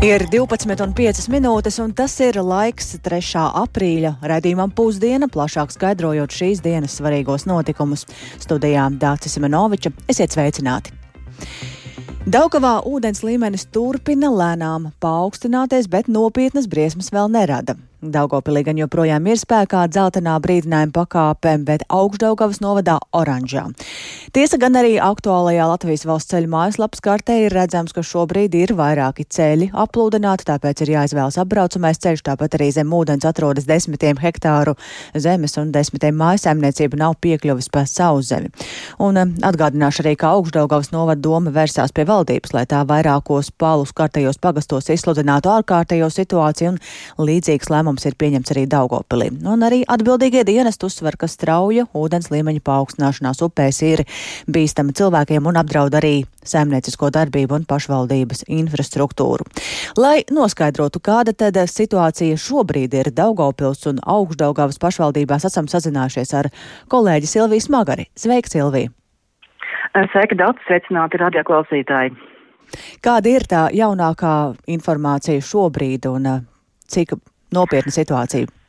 Ir 12,5 minūtes, un tas ir laiks 3. aprīļa redzījumam pusdiena, plašāk skaidrojot šīs dienas svarīgos notikumus. Studijā Dācis Simenoviča esiet sveicināti! Daugavā ūdens līmenis turpina lēnām paaugstināties, bet nopietnas briesmas vēl nerada. Daugopilī gan joprojām ir spēkā dzeltenā brīdinājuma pakāpe, bet augšdaugavas novadā oranžā. Tiesa gan arī aktuālajā Latvijas valsts ceļu mājaslapas kartē ir redzams, ka šobrīd ir vairāki ceļi aplūdināti, tāpēc ir jāizvēlas apbraucamais ceļš, tāpat arī zem ūdens atrodas desmitiem hektāru zemes un desmitiem mājasēmniecību nav piekļuvis pa sauszemi. Un um, atgādināšu arī, ka augšdaugavas novada doma vērsās pie valdības, lai tā vairākos palus kārtējos pagastos izsludinātu ārkārtējo situāciju un līdzīgs lēmums lēmums ir pieņemts arī Daugopilī. Un arī atbildīgie dienesti uzsver, ka strauja ūdens līmeņa paaugstināšanās upēs ir bīstama cilvēkiem un apdraud arī saimniecisko darbību un pašvaldības infrastruktūru. Lai noskaidrotu, kāda tad situācija šobrīd ir Daugopils un Augšdaugavas pašvaldībās, esam sazinājušies ar kolēģi Silviju Smagari. Sveika, Silvija! Sveika, daudz sveicināti radioklausītāji! Kāda ir tā jaunākā informācija šobrīd un cik nopietna situācija?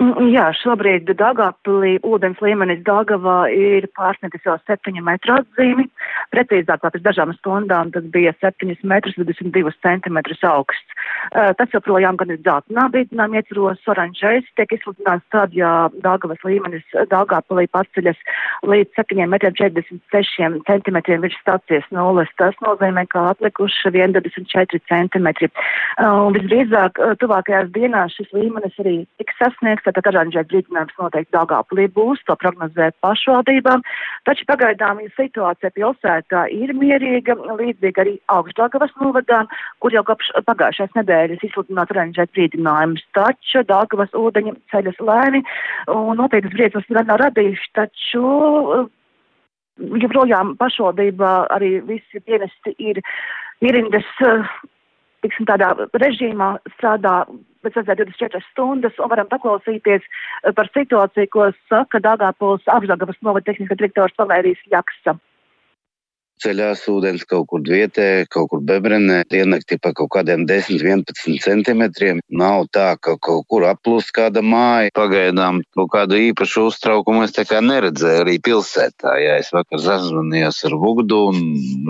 Mm, jā, šobrīd Dāngāpilī ūdens līmenis Dāngavā ir pārsniedzis jau 7 metru atzīmi. Precīzāk, pēc dažām stundām tas bija 7 metrus 22 centimetrus augsts. Uh, tas joprojām gan ir dzeltenā brīdinājuma ietvaros, oranžais tiek izsludināts tad, ja Dāngavas līmenis Dāngāpilī paceļas līdz 7 metriem 46 centimetriem virs stācijas nulles. Tas nozīmē, ka atlikuši 1,24 centimetri. Uh, visdrīzāk, tuvākajās dienās šis līmenis arī tiks sasniegts tad oranžais brīdinājums noteikti Dāngāplī būs, to prognozē pašvaldībām. Taču pagaidām situācija pilsētā ir mierīga, līdzīgi arī augstdāgavas novadā, kur jau kopš pagājušās nedēļas izsludināt oranžais brīdinājums. Taču Dāngavas ūdeņi ceļas lēni un nopietnas briesmas vēl nav radījuši, taču joprojām pašvaldībā arī visi dienesti ir ierindas tiksim, tādā režīmā strādā pēc 24 stundas un varam paklausīties eh, par situāciju, ko saka Dāngāpuls apžagavas novada tehniskā direktors Valērijas Jaksa ceļās ūdens kaut kur vietē, kaut kur bebrenē, ienakti pa kaut kādiem 10-11 centimetriem. Nav tā, ka kaut kur aplūst kāda māja. Pagaidām kaut kādu īpašu uztraukumu es tā kā neredzēju arī pilsētā. Jā, es vakar sazvanījos ar Vugdu un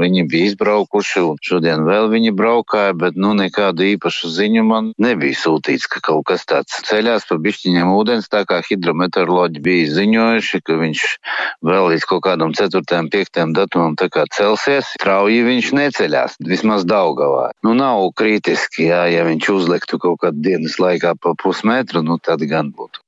viņi bija izbraukuši un šodien vēl viņi braukāja, bet nu nekādu īpašu ziņu man nebija sūtīts, ka kaut kas tāds ceļās pa bišķiņiem ūdens, tā kā hidrometeoroloģi bija ziņojuši, ka viņš vēl līdz kaut kādam 4. 5. datumam tā kā celsies, strauji viņš neceļās, vismaz Daugavā. Nu, nav kritiski, jā, ja viņš uzliktu kaut kādu dienas laikā pa pusmetru, nu tad gan būtu.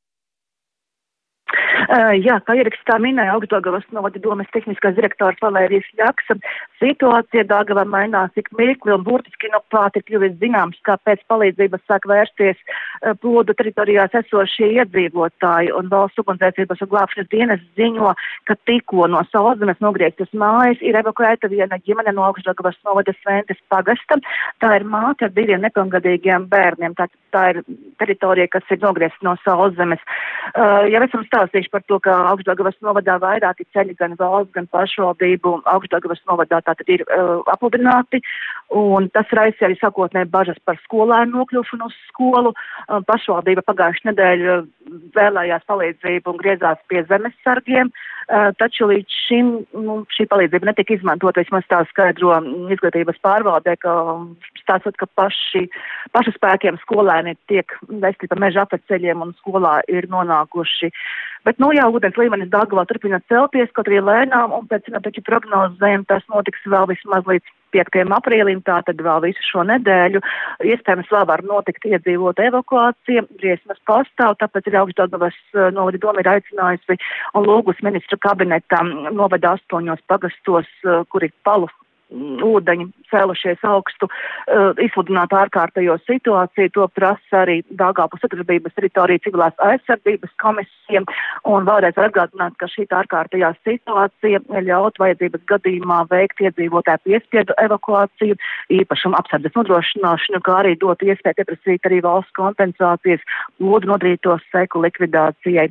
Uh, jā, kā ierakstā minēja Augstdagavas novada domas tehniskās direktors Valērijas Ļaksa, situācija Dāgavā mainās ik mirkli un burtiski no prāti ir kļuvis zināms, kā pēc palīdzības sāk vērsties uh, plodu teritorijās esošie iedzīvotāji un valsts ugunsdzēsības un glābšanas dienas ziņo, ka tikko no sauszemes nogrieztas mājas ir evakuēta viena ģimene no Augstdagavas novada Sventas pagasta. Tā ir māte ar diviem nepilngadīgiem bērniem. Tā, tā ir teritorija, kas ir nogriezta no sauszemes. Uh, ja esam stāstījuši par to, ka Augstdagavas novadā vairāki ceļi gan valsts, gan pašvaldību Augstdagavas novadā tātad ir uh, apludināti, un tas raisa arī sakotnē bažas par skolēnu nokļūšanu uz skolu. Uh, pašvaldība pagājušajā nedēļā vēlējās palīdzību un griezās pie zemesargiem, uh, taču līdz šim nu, šī palīdzība netika izmantota, vismaz tā skaidro izglītības pārvaldē, ka stāstot, ka paši, pašu spēkiem skolēni tiek vesti pa meža apceļiem un skolā ir nonākuši. Bet, nu, jā, ūdens līmenis Dāngavā turpina celties, kaut arī lēnām, un pēc taču prognozēm tas notiks vēl vismaz līdz 5. aprīlim, tātad vēl visu šo nedēļu. Iespējams, vēl var notikt iedzīvot evakuācija, briesmas pastāv, tāpēc ir augstdagavas eh, novada doma ir aicinājusi un lūgus ministra kabinetam novada astoņos pagastos, eh, kur ir palu ūdeņi cēlušies augstu, uh, izsludināt ārkārtējo situāciju. To prasa arī Dāngāpu sadarbības teritorija civilās aizsardzības komisija. Un vēlreiz atgādināt, ka šī ārkārtējā situācija ļaut vajadzības gadījumā veikt iedzīvotāju piespiedu evakuāciju, īpašumu apsardzes nodrošināšanu, kā arī dot iespēju pieprasīt arī valsts kompensācijas lodu nodarīto seku likvidācijai.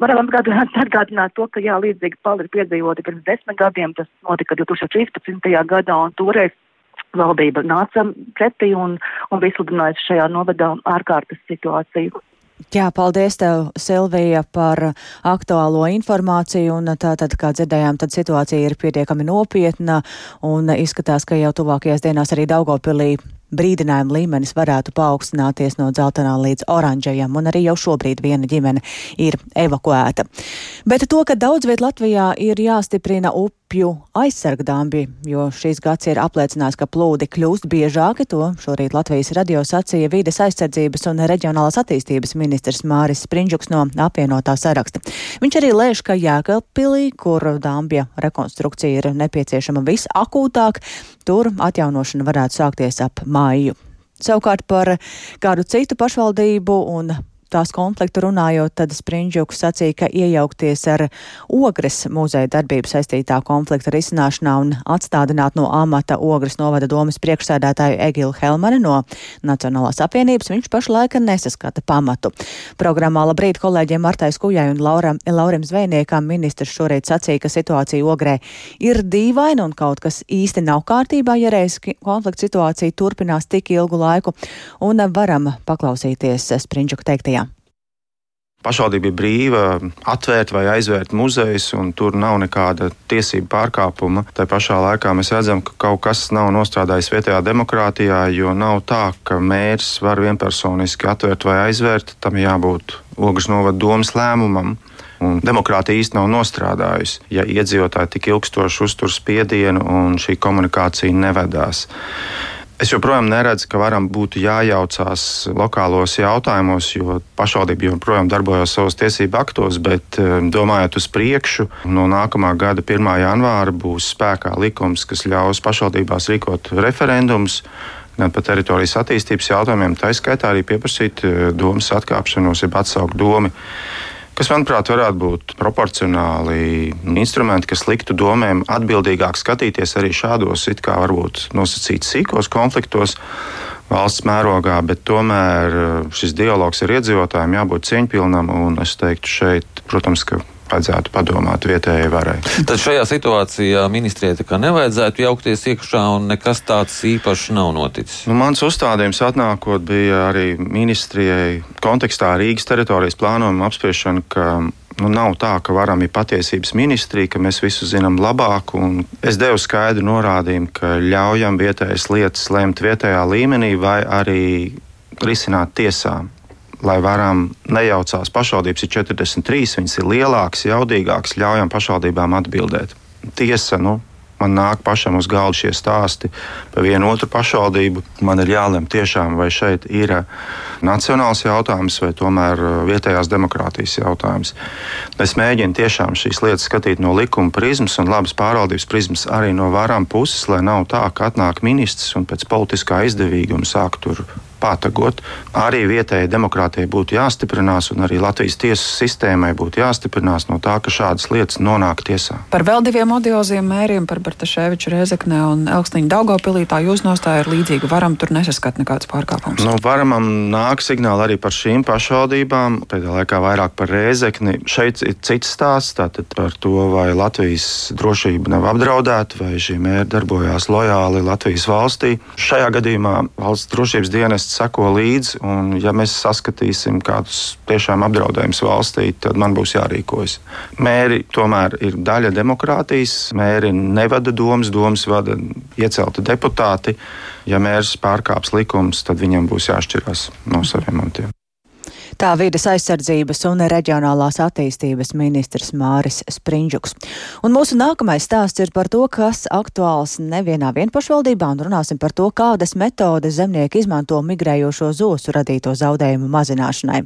Varam atgādināt, atgādināt to, ka jā, līdzīgi pali ir piedzīvoti pirms desmit gadiem, tas notika 2013. gadā, un toreiz valdība nāca pretī un, un izsludināja šajā novadā ārkārtas situāciju. Jā, paldies tev, Silvija, par aktuālo informāciju. Un tātad, kā dzirdējām, tad situācija ir pietiekami nopietna un izskatās, ka jau tuvākajās dienās arī Daugopilī brīdinājuma līmenis varētu paaugstināties no dzeltenā līdz oranžajam, un arī jau šobrīd viena ģimene ir evakuēta. Bet to, ka daudz viet Latvijā ir jāstiprina upju aizsargdāmbi, jo šīs gads ir apliecinājis, ka plūdi kļūst biežāki, to šorīt Latvijas radio sacīja vīdes aizsardzības un reģionālās attīstības ministrs Māris Sprindžuks no apvienotā saraksta. Viņš arī lēš, ka Jēkabpilī, kur dāmbja rekonstrukcija ir nepieciešama visakūtāk, tur atjaunošana varētu sākties ap māju. Savukārt par kādu citu pašvaldību un tās konfliktu runājot, tad Sprindžuks sacīja, ka iejaukties ar ogres muzeja darbību saistītā konflikta risināšanā un atstādināt no amata ogres novada domas priekšsēdētāju Egilu Helmani no Nacionālās apvienības viņš pašlaika nesaskata pamatu. Programmā labrīt kolēģiem Martais Kujai un Lauram, Laurim Zvejniekam ministrs šorīt sacīja, ka situācija ogrē ir dīvaina un kaut kas īsti nav kārtībā, ja reiz konflikta situācija turpinās tik ilgu laiku, un varam paklausīties Sprindžuka teiktajā. Pašvaldība ir brīva atvērt vai aizvērt muzejus, un tur nav nekāda tiesību pārkāpuma. Tā pašā laikā mēs redzam, ka kaut kas nav nostrādājis vietējā demokrātijā, jo nav tā, ka mērs var vienpersoniski atvērt vai aizvērt. Tam jābūt Ogres novada domas lēmumam. Un demokrātija īstenībā nav nostrādājusi, ja iedzīvotāji tik ilgstoši uztur spiedienu un šī komunikācija nevedās. Es joprojām neredzu, ka varam būtu jājaucās lokālos jautājumos, jo pašvaldība joprojām darbojas savos tiesību aktos, bet eh, domājot uz priekšu, no nākamā gada 1. janvāra būs spēkā likums, kas ļaus pašvaldībās rīkot referendumus gan par teritorijas attīstības jautājumiem, tā izskaitā arī pieprasīt eh, domas atkāpšanos, jeb atsaukt domu kas, manuprāt, varētu būt proporcionāli instrumenti, kas liktu domēm atbildīgāk skatīties arī šādos, it kā varbūt nosacītos sīkos konfliktos valsts mērogā, bet tomēr eh, šis dialogs ar iedzīvotājiem jābūt cieņpilnam. Es teiktu, šeit, protams, ka vajadzētu padomāt vietējai varai. Tad šajā situācijā ministrijai tā kā nevajadzētu jaukties iekšā un nekas tāds īpašs nav noticis. Nu, mans uzstādījums atnākot bija arī ministrijai kontekstā Rīgas teritorijas plānojuma apspriešana, ka Nu, nav tā, ka varam ir patiesības ministrija, ka mēs visu zinām labāk. Es devu skaidru norādījumu, ka ļaujam vietējas lietas lemt vietējā līmenī vai arī risināt tiesām lai varam nejaucās pašvaldības ir 43, viņas ir lielākas, jaudīgākas, ļaujam pašvaldībām atbildēt. Tiesa, nu, man nāk pašam uz galda šie stāsti par vienu otru pašvaldību. Man ir jālem tiešām, vai šeit ir nacionāls jautājums vai tomēr uh, vietējās demokrātijas jautājums. Es mēģinu tiešām šīs lietas skatīt no likuma prizmas un labas pārvaldības prizmas arī no varam puses, lai nav tā, ka atnāk ministrs un pēc politiskā izdevīguma sāk tur pātagot. Arī vietējai demokrātijai būtu jāstiprinās, un arī Latvijas tiesu sistēmai būtu jāstiprinās no tā, ka šādas lietas nonāk tiesā. Par vēl diviem audioziem mēriem, par Bartaševiču Rezeknē un Elksniņu Daugopilī, tā jūs nostāja ir līdzīga. Varam tur nesaskat nekāds pārkāpums. Nu, varamam nāk signāli arī par šīm pašvaldībām, pēdējā laikā vairāk par Rezekni. Šeit ir cits stāsts tātad par to, vai Latvijas drošība nav apdraudēta, vai šī mēra darbojās lojāli Latvijas valstī. Šajā gadījumā valsts drošības dienests seko līdzi, un ja mēs saskatīsim kādus tiešām apdraudējumus valstī, tad man būs jārīkojas. Mēri tomēr ir daļa demokrātijas, mēri nevada domas, domas vada iecelti deputāti. Ja mērs pārkāps likums, tad viņam būs jāšķirās no saviem mantiem. Tā vides aizsardzības un reģionālās attīstības ministrs Māris Sprindžuks. Un mūsu nākamais stāsts ir par to, kas aktuāls nevienā vienpašvaldībā, un runāsim par to, kādas metodes zemnieki izmanto migrējošo zosu radīto zaudējumu mazināšanai.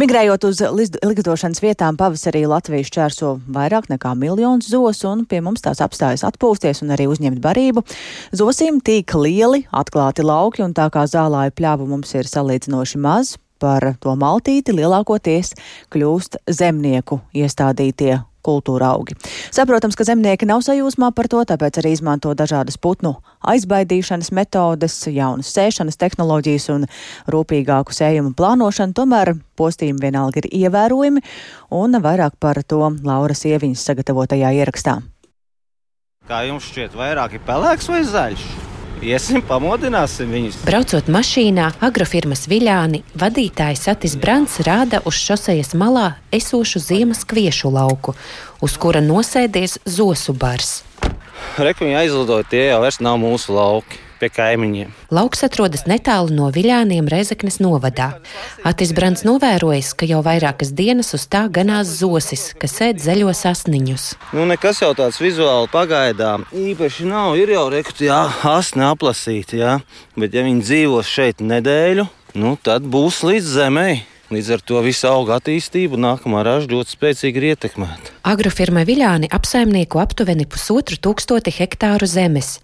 Migrējot uz likdošanas vietām, pavasarī Latvijas čērso vairāk nekā miljons zosu, un pie mums tās apstājas atpūsties un arī uzņemt barību. Zosīm tīk lieli, atklāti lauki, un tā kā zālāju pļāvu mums ir salīdzinoši maz, par to maltīti lielākoties kļūst zemnieku iestādītie kultūra augi. Saprotams, ka zemnieki nav sajūsmā par to, tāpēc arī izmanto dažādas putnu aizbaidīšanas metodes, jaunas sēšanas tehnoloģijas un rūpīgāku sējumu plānošanu. Tomēr postījumi vienalga ir ievērojami un vairāk par to Laura Sieviņas sagatavotajā ierakstā. Kā jums šķiet, vairāk ir pelēks vai zaļš? Iesim, pamodināsim viņus. Braucot mašīnā, agrofirmas Viļāni vadītājs Satis Brants rāda uz šosejas malā esošu ziemas kviešu lauku, uz kura nosēdies zosu bars. Rekuņi aizlidoja, tie jau vairs nav mūsu lauki pie kaimiņiem. Lauks atrodas netālu no Viļāniem Rezeknes novadā. Atis Brants novērojis, ka jau vairākas dienas uz tā ganās zosis, kas ēd zaļos asniņus. Nu, nekas jau tāds vizuāli pagaidām īpaši nav. Ir jau rekti, jā, asni aplasīti, jā. bet ja viņi dzīvos šeit nedēļu, nu, tad būs līdz zemei. Līdz ar to visu auga attīstību nākamā raža ļoti spēcīgi ir ietekmēta. Agrofirma Viļāni apsaimnieko aptuveni pusotru tūkstoti hektāru zemes.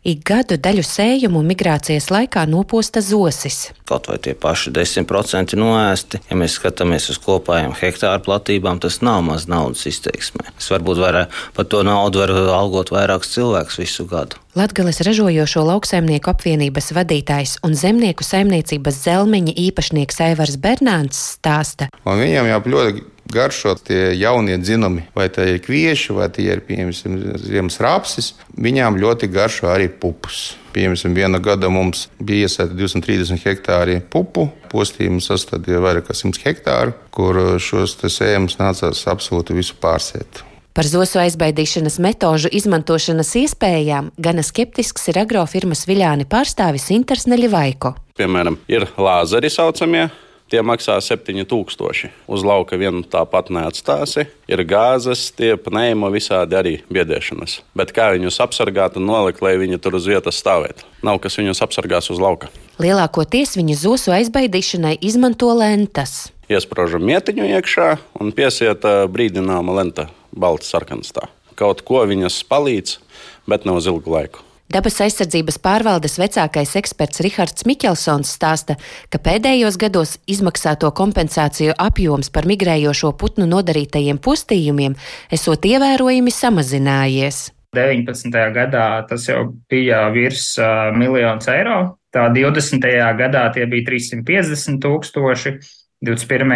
Ik gadu daļu sējumu migrācijas laikā noposta zosis. Kaut vai tie paši 10% noēsti, ja mēs skatāmies uz kopējām hektāru platībām, tas nav maz naudas izteiksmē. Es varbūt vairāk par to naudu varu algot vairākus cilvēkus visu gadu. Latgales ražojošo lauksaimnieku apvienības vadītājs un zemnieku saimniecības zelmeņa īpašnieks Aivars Bernāns stāsta. Un viņam jau ļoti garšo tie jaunie dzinumi, vai tie ir kvieši, vai tie ir piemēram ziemas rapsis. Viņām ļoti garšo arī pupus. Piemēram, viena gada mums bija iesaistīta 230 hektāri pupu, postījums sastādīja vairāk kā 100 hektāru, kur šos sējumus nācās absolūti visu pārsēt. Par zosu aizbaidīšanas metožu izmantošanas iespējām gana skeptisks ir agrofirmas Viļāni pārstāvis Inters Neļivaiko. Piemēram, ir lāzeri saucamie tie maksā 7000. Uz lauka vienu tāpat neatstāsi. Ir gāzes, tie pneimo visādi arī biedēšanas. Bet kā viņus apsargāt un nolikt, lai viņi tur uz vietas stāvētu? Nav kas viņus apsargās uz lauka. Lielākoties viņu zosu aizbaidīšanai izmanto lentas. Iesprāžam mietiņu iekšā un piesiet brīdināma lenta, balta sarkanstā. Kaut ko viņas palīdz, bet ne uz ilgu laiku. Dabas aizsardzības pārvaldes vecākais eksperts Rihards Mikelsons stāsta, ka pēdējos gados izmaksāto kompensāciju apjoms par migrējošo putnu nodarītajiem postījumiem esot ievērojami samazinājies. 19. gadā tas jau bija virs uh, miljonus eiro, tā 20. gadā tie bija 350 tūkstoši, 21.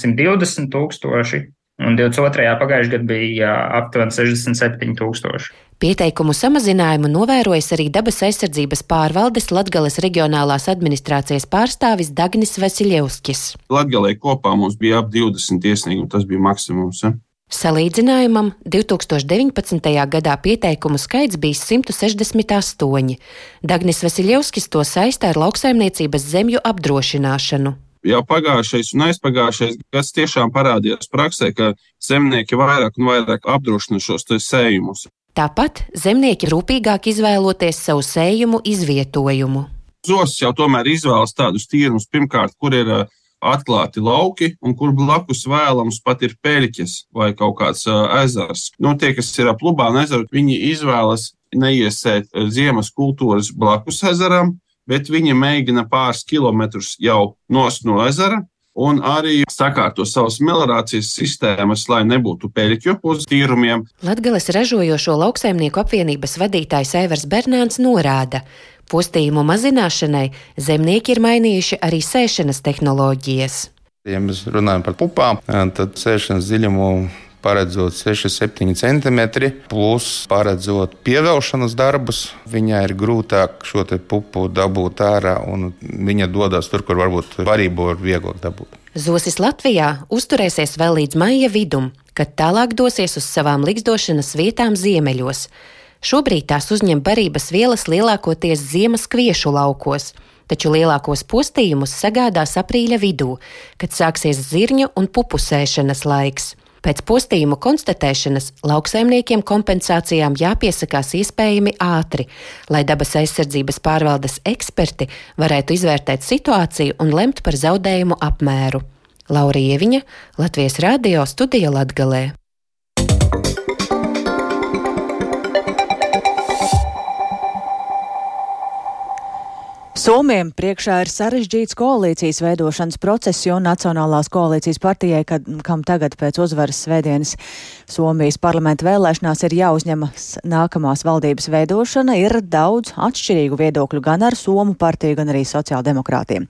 120 tūkstoši, un 22. pagājušajā gadā bija aptuveni 67 tūkstoši. Pieteikumu samazinājumu novērojis arī dabas aizsardzības pārvaldes Latgales reģionālās administrācijas pārstāvis Dagnis Vasiljevskis. Latgalē kopā mums bija ap 20 iesniegumu, tas bija maksimums. Ja? Salīdzinājumam 2019. gadā pieteikumu skaits bija 168. Dagnis Vasiljevskis to saistā ar lauksaimniecības zemju apdrošināšanu jau pagājušais un aizpagājušais gads tiešām parādījās praksē, ka zemnieki vairāk un vairāk apdrošina šos sējumus. Tāpat zemnieki rūpīgāk izvēloties savu sējumu izvietojumu. Zosis jau tomēr izvēlas tādus tīrumus, pirmkārt, kur ir atklāti lauki, un kur blakus vēlams pat ir peļķis vai kaut kāds ezers. Nu, tie, kas ir ap Lubānu ezeru, viņi izvēlas neiesēt ziemas kultūras blakus ezeram, bet viņi mēģina pāris kilometrus jau nost no ezera un arī sakārto savas meliorācijas sistēmas, lai nebūtu peļķu uz tīrumiem. Latgales ražojošo lauksaimnieku apvienības vadītājs Evers Bernāns norāda, postījumu mazināšanai zemnieki ir mainījuši arī sēšanas tehnoloģijas. Ja mēs runājam par pupām, tad sēšanas dziļumu paredzot 6-7 cm, plus paredzot pievelšanas darbus. Viņai ir grūtāk šo pupu dabūt ārā, un viņa dodas tur, kur varbūt varību var vieglāk dabūt. Zosis Latvijā uzturēsies vēl līdz maija vidum, kad tālāk dosies uz savām likstošanas vietām ziemeļos. Šobrīd tās uzņem barības vielas lielākoties ziemas kviešu laukos, taču lielākos postījumus sagādās aprīļa vidū, kad sāksies zirņu un pupusēšanas laiks. Pēc postījumu konstatēšanas lauksaimniekiem kompensācijām jāpiesakās iespējami ātri, lai dabas aizsardzības pārvaldes eksperti varētu izvērtēt situāciju un lemt par zaudējumu apmēru. Laurija Ieviņa, Latvijas Rādio studija Latgalē. Somijam priekšā ir sarežģīts koalīcijas veidošanas process, jo Nacionālās koalīcijas partijai, kad, kam tagad pēc uzvaras svētdienas Somijas parlamenta vēlēšanās ir jāuzņemas nākamās valdības veidošana, ir daudz atšķirīgu viedokļu gan ar Somu partiju, gan arī sociāldemokrātiem.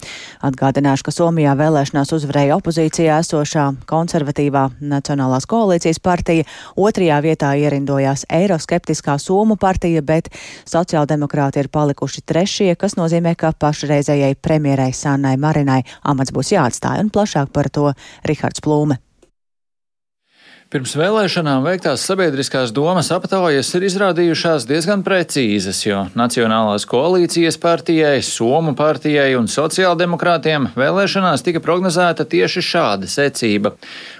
Atgādināšu, ka Somijā vēlēšanās uzvarēja opozīcijā esošā konservatīvā Nacionālās koalīcijas partija, otrajā vietā ierindojās eiroskeptiskā Somu partija, bet sociāldemokrāti ir palikuši trešie, kas nozīmē, ka pašreizējai premjerai Sannai Marinai amats būs jāatstāj, un plašāk par to Rihards Plūme. Pirms vēlēšanām veiktās sabiedriskās domas aptaujas ir izrādījušās diezgan precīzas, jo Nacionālās koalīcijas partijai, Somu partijai un sociāldemokrātiem vēlēšanās tika prognozēta tieši šāda secība.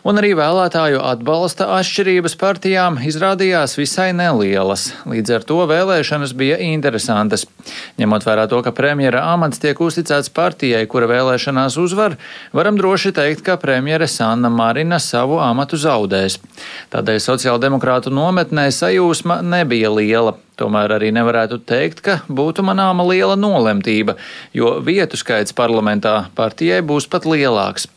Un arī vēlētāju atbalsta atšķirības partijām izrādījās visai nelielas. Līdz ar to vēlēšanas bija interesantas. Ņemot vērā to, ka premjera amats tiek uzticēts partijai, kura vēlēšanās uzvar, varam droši teikt, ka premjere Sanna Marina savu amatu zaudēs. Tādēļ sociāldemokrātu nometnē sajūsma nebija liela. Tomēr arī nevarētu teikt, ka būtu manāma liela nolemtība, jo vietu skaits parlamentā partijai būs pat lielāks.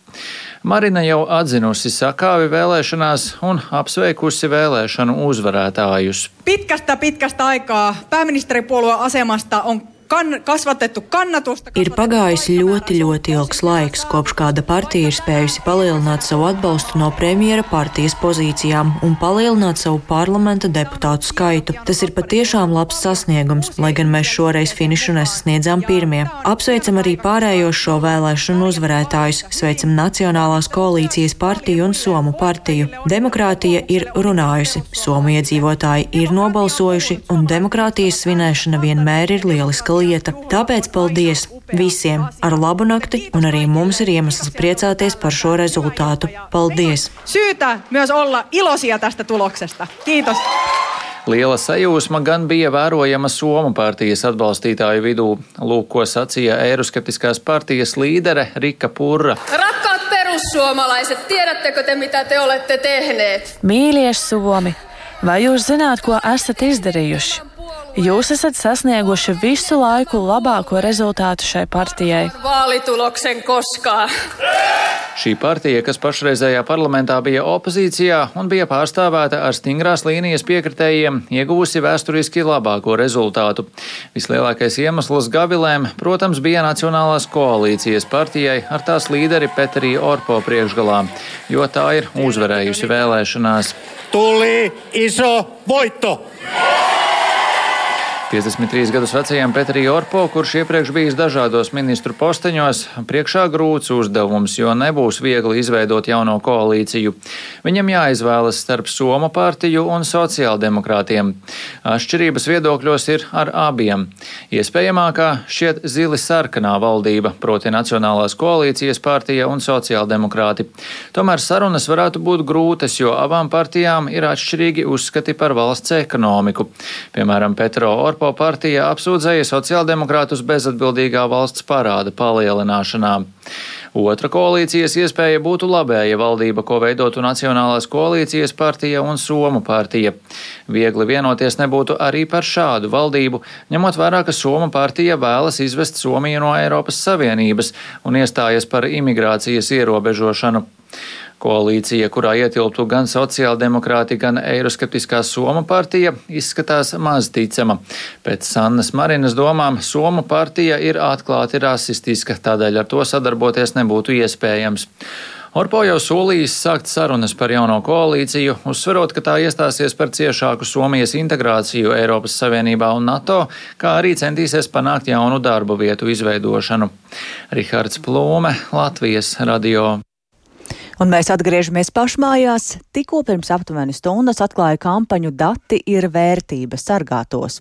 Marina jau atzinusi sakāvi vēlēšanās un apsveikusi vēlēšanu uzvarētājus. Pitkästä, pitkästä aikaa pääministeripuolueen asemasta on kan, kasvatettu kannatusta. Ir pagājis ļoti, ļoti ilgs laiks, kopš kāda partija ir spējusi palielināt savu atbalstu no premjera partijas pozīcijām un palielināt savu parlamenta deputātu skaitu. Tas ir patiešām labs sasniegums, lai gan mēs šoreiz finišu nesasniedzām pirmie. Apsveicam arī pārējos šo vēlēšanu uzvarētājus, sveicam Nacionālās koalīcijas partiju un Somu partiju. Demokrātija ir runājusi, Somu iedzīvotāji ir nobalsojuši, un demokrātijas svinēšana vienmēr ir lieliska lieta. Tāpēc paldies visiem ar labu nakti, un arī mums ir iemesls priecāties par šo rezultātu. Paldies! Syytä myös olla iloisia tästä tuloksesta. Kiitos! Liela sajūsma gan bija vērojama Somu partijas atbalstītāju vidū, lūk, ko sacīja eiroskeptiskās partijas līdere Rika Purra. Rakkaat perussuomalaiset, tiedättekö te, mitä te olette tehneet? Mīļie Somi, vai jūs zināt, ko esat izdarījuši? Jūs esat sasnieguši visu laiku labāko rezultātu šai partijai. Šī partija, kas pašreizējā parlamentā bija opozīcijā un bija pārstāvēta ar stingrās līnijas piekritējiem, ieguvusi vēsturiski labāko rezultātu. Vislielākais iemesls gavilēm, protams, bija Nacionālās koalīcijas partijai ar tās līderi Petriju Orpo priekšgalā, jo tā ir uzvarējusi vēlēšanās. Tuli iso voitto! 53 gadus vecajam Petrija Orpo, kurš iepriekš bijis dažādos ministru posteņos, priekšā grūts uzdevums, jo nebūs viegli izveidot jauno koalīciju. Viņam jāizvēlas starp Somu partiju un sociāldemokrātiem. Atšķirības viedokļos ir ar abiem. Iespējamākā šķiet zili sarkanā valdība, proti Nacionālās koalīcijas partija un sociāldemokrāti. Tomēr sarunas varētu būt grūtas, jo abām partijām ir atšķirīgi uzskati par valsts ekonomiku. Piemēram, Petro Orpo Orpo partija apsūdzēja sociāldemokrātus bezatbildīgā valsts parāda palielināšanā. Otra koalīcijas iespēja būtu labēja valdība, ko veidotu Nacionālās koalīcijas partija un Somu partija. Viegli vienoties nebūtu arī par šādu valdību, ņemot vērā, ka Soma partija vēlas izvest Somiju no Eiropas Savienības un iestājas par imigrācijas ierobežošanu. Koalīcija, kurā ietilptu gan sociāldemokrāti, gan eiroskeptiskā Soma partija, izskatās maz ticama. Pēc Sannas Marinas domām Soma partija ir atklāti rasistiska, tādēļ ar to sadarboties nebūtu iespējams. Orpo jau solījis sākt sarunas par jauno koalīciju, uzsverot, ka tā iestāsies par ciešāku Somijas integrāciju Eiropas Savienībā un NATO, kā arī centīsies panākt jaunu darbu vietu izveidošanu. Rihards Plūme, Latvijas radio. Un mēs atgriežamies pašmājās. Tikko pirms aptuveni stundas atklāja kampaņu Dati ir vērtība sargātos.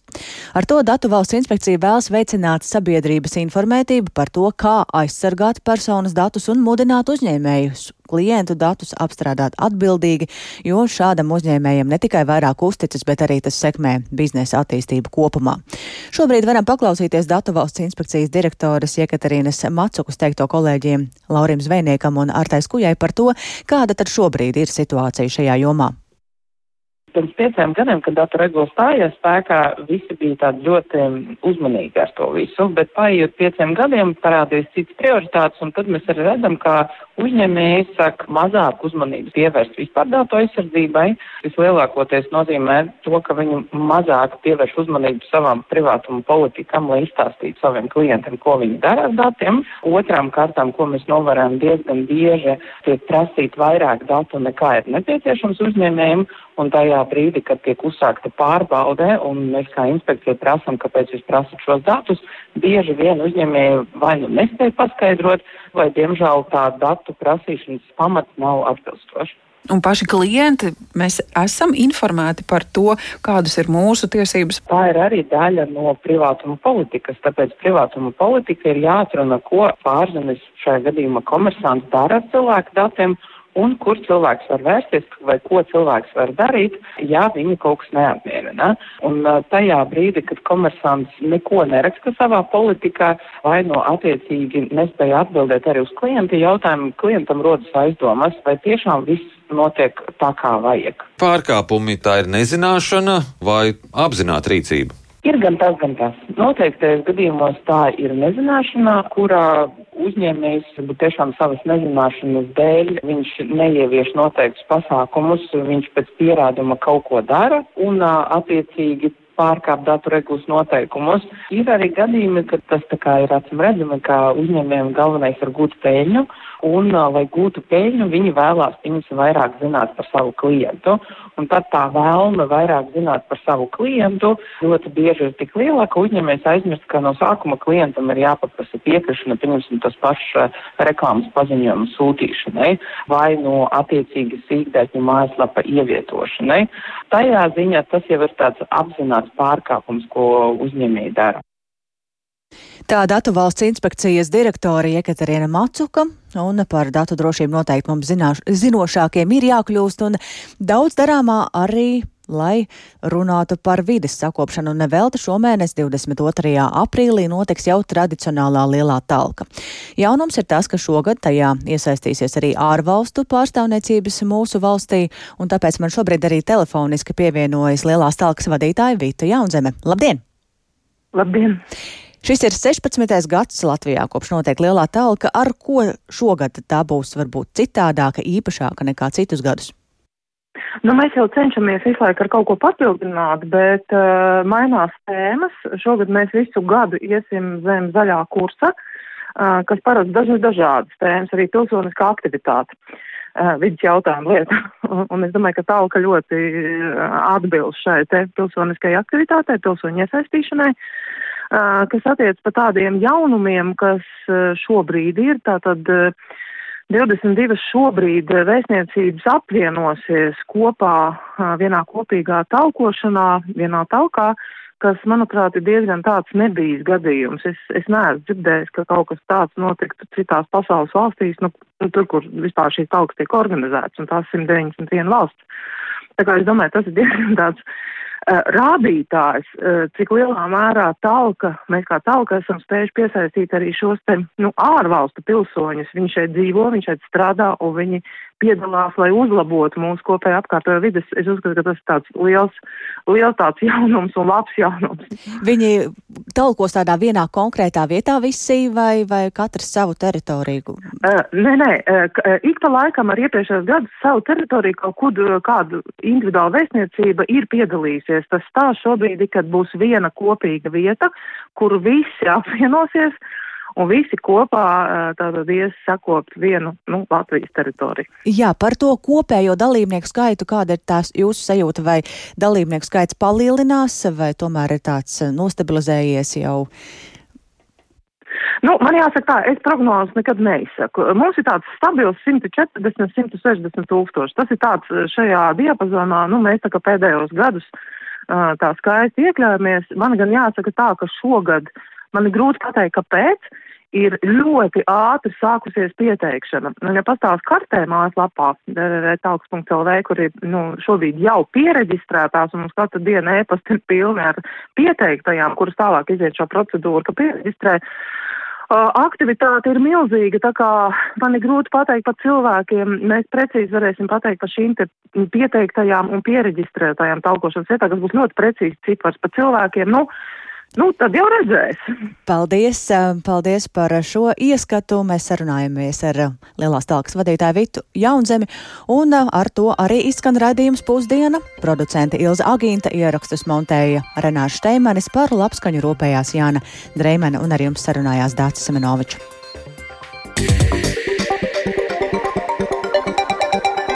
Ar to datu valsts inspekcija vēlas veicināt sabiedrības informētību par to, kā aizsargāt personas datus un mudināt uzņēmējus klientu datus apstrādāt atbildīgi, jo šādam uzņēmējam ne tikai vairāk uzticas, bet arī tas sekmē biznesa attīstību kopumā. Šobrīd varam paklausīties Datu valsts inspekcijas direktoras Iekaterīnas Macukas teikto kolēģiem Laurim Zvejniekam un Artais Kujai par to, kāda tad šobrīd ir situācija šajā jomā. pirms pieciem gadiem, kad datu regula stājās spēkā, visi bija tādi ļoti uzmanīgi ar to visu, bet paiet pieciem gadiem parādījās cits prioritātes, un tad mēs arī redzam, ka uzņēmēji saka mazāk uzmanības pievērst vispār datu aizsardzībai. Vislielākoties nozīmē to, ka viņi mazāk pievērš uzmanību savām privātuma politikām, lai izstāstītu saviem klientiem, ko viņi dara ar datiem. Otrām kārtām, ko mēs novērojam diezgan bieži, tiek prasīt vairāk datu nekā ir nepieciešams uzņēmējiem, un tajā brīdī, kad tiek uzsākta pārbaude, un mēs kā inspekcija prasam, kāpēc jūs prasat šos datus, bieži vien uzņēmēji vai nu nespēja paskaidrot, vai diemžēl tā datu prasīšanas pamats nav atbilstošs. Un paši klienti, mēs esam informēti par to, kādas ir mūsu tiesības. Tā ir arī daļa no privātuma politikas, tāpēc privātuma politika ir jāatrunā, ko pārzemes šajā gadījumā komersants dara ar cilvēku datiem un kur cilvēks var vērsties vai ko cilvēks var darīt, ja viņu kaut kas neapmierina. Un tajā brīdī, kad komersants neko neraksta savā politikā vai no attiecīgi nespēja atbildēt arī uz klienta jautājumu, klientam rodas aizdomas, vai tiešām viss notiek tā, kā vajag. Pārkāpumi tā ir nezināšana vai apzināta rīcība? Ir gan tas, gan tas. Noteiktais gadījumos tā ir nezināšanā, kurā uzņēmējs tiešām savas nezināšanas dēļ viņš neievieš noteiktus pasākumus, viņš pēc pierāduma kaut ko dara un attiecīgi pārkāp datu regulas noteikumus. Ir arī gadījumi, kad tas tā kā ir acīm redzami, ka uzņēmējiem galvenais ir gūt peļņu, un, lai gūtu peļņu, viņi vēlās viņus vairāk zināt par savu klientu. Un tad tā vēlme vairāk zināt par savu klientu ļoti bieži ir tik liela, ka uzņēmējs aizmirst, ka no sākuma klientam ir jāpaprasa piekrišana, pieņemsim, tas pašs reklāmas paziņojuma sūtīšanai vai no attiecīgi sīkdēļu mājaslapa ievietošanai. Tajā ziņā tas jau ir tāds apzināts pārkāpums, ko uzņēmēji dara. Tā datu valsts inspekcijas direktore Jekaterina Macuka, un par datu drošību noteikti mums zināš, zinošākiem ir jākļūst, un daudz darāmā arī lai runātu par vides sakopšanu. Un nevelti šomēnes 22. aprīlī notiks jau tradicionālā lielā talka. Jaunums ir tas, ka šogad tajā iesaistīsies arī ārvalstu pārstāvniecības mūsu valstī, un tāpēc man šobrīd arī telefoniski pievienojas lielās talkas vadītāja Vita Jaunzeme. Labdien! Labdien! Šis ir 16. gads Latvijā, kopš notiek lielā talka, ar ko šogad tā būs varbūt citādāka, īpašāka nekā citus gadus. Nu, mēs jau cenšamies visu laiku ar kaut ko papildināt, bet uh, mainās tēmas. Šogad mēs visu gadu iesim zem zaļā kursa, uh, kas paredz dažas dažādas tēmas, arī pilsoniskā aktivitāte. Uh, vidas jautājuma lieta. un es domāju, ka tālka ļoti atbilst šai te pilsoniskajai aktivitātei, pilsoņu iesaistīšanai. Uh, kas attiec pa tādiem jaunumiem, kas šobrīd ir. Tātad 22 šobrīd vēstniecības apvienosies kopā vienā kopīgā talkošanā, vienā talkā, kas, manuprāt, ir diezgan tāds nebijis gadījums. Es, es neesmu dzirdējis, ka kaut kas tāds notiktu citās pasaules valstīs, nu, tur, kur vispār šīs talkas tiek organizētas, un tās 191 valsts. Tā kā es domāju, tas ir diezgan tāds rādītājs, uh, cik lielā mērā talka, mēs kā talka esam spējuši piesaistīt arī šos te, nu, ārvalstu pilsoņus. Viņi šeit dzīvo, viņi šeit strādā un viņi piedalās, lai uzlabotu mūsu kopēju apkārtējo vidas. Es uzskatu, ka tas ir tāds liels, liels tāds jaunums un labs jaunums. Viņi talkos tādā vienā konkrētā vietā visi vai, vai katrs savu teritoriju? Uh, nē, nē, uh, ik pa laikam ar iepriekšējos gadus savu teritoriju kaut kur kādu individuālu vēstniecība ir piedalījusies. Tas tā šobrīd, kad būs viena kopīga vieta, kur visi apvienosies un visi kopā tātad ies sakot vienu nu, Latvijas teritoriju. Jā, par to kopējo dalībnieku skaitu, kāda ir tās jūsu sajūta, vai dalībnieku skaits palielinās, vai tomēr ir tāds nostabilizējies jau? Nu, man jāsaka tā, es prognozes nekad neizsaku. Mums ir tāds stabils 140, 160 tūkstoši. Tas ir tāds šajā diapazonā, nu, mēs tā kā pēdējos gadus tā skaisti iekļāvāmies. Man gan jāsaka tā, ka šogad man ir grūti pateikt, kāpēc ir ļoti ātri sākusies pieteikšana. Nu, ja pastāv kartē mājaslapā talks.lv, kur ir nu, šobrīd jau pieregistrētās un mums katru dienu ēpasti ir pilni ar pieteiktajām, kuras tālāk iziet šo procedūru, ka pieregistrē. Aktivitāte ir milzīga, tā kā man ir grūti pateikt par cilvēkiem. Mēs precīzi varēsim pateikt par šīm pieteiktajām un pieregistrētajām talkošanas vietām, kas būs ļoti precīzi cipars par cilvēkiem. Nu, Nu, tad jau redzēs. Paldies, paldies par šo ieskatu. Mēs sarunājamies ar Lielās talkas vadītāju Vitu Jaunzemi, un ar to arī izskan raidījums pusdiena. Producente Ilza Agīnta ierakstus montēja Renāša Steimanis par labskaņu rūpējās Jāna Dreimena un ar jums sarunājās Dācis Semenovičs.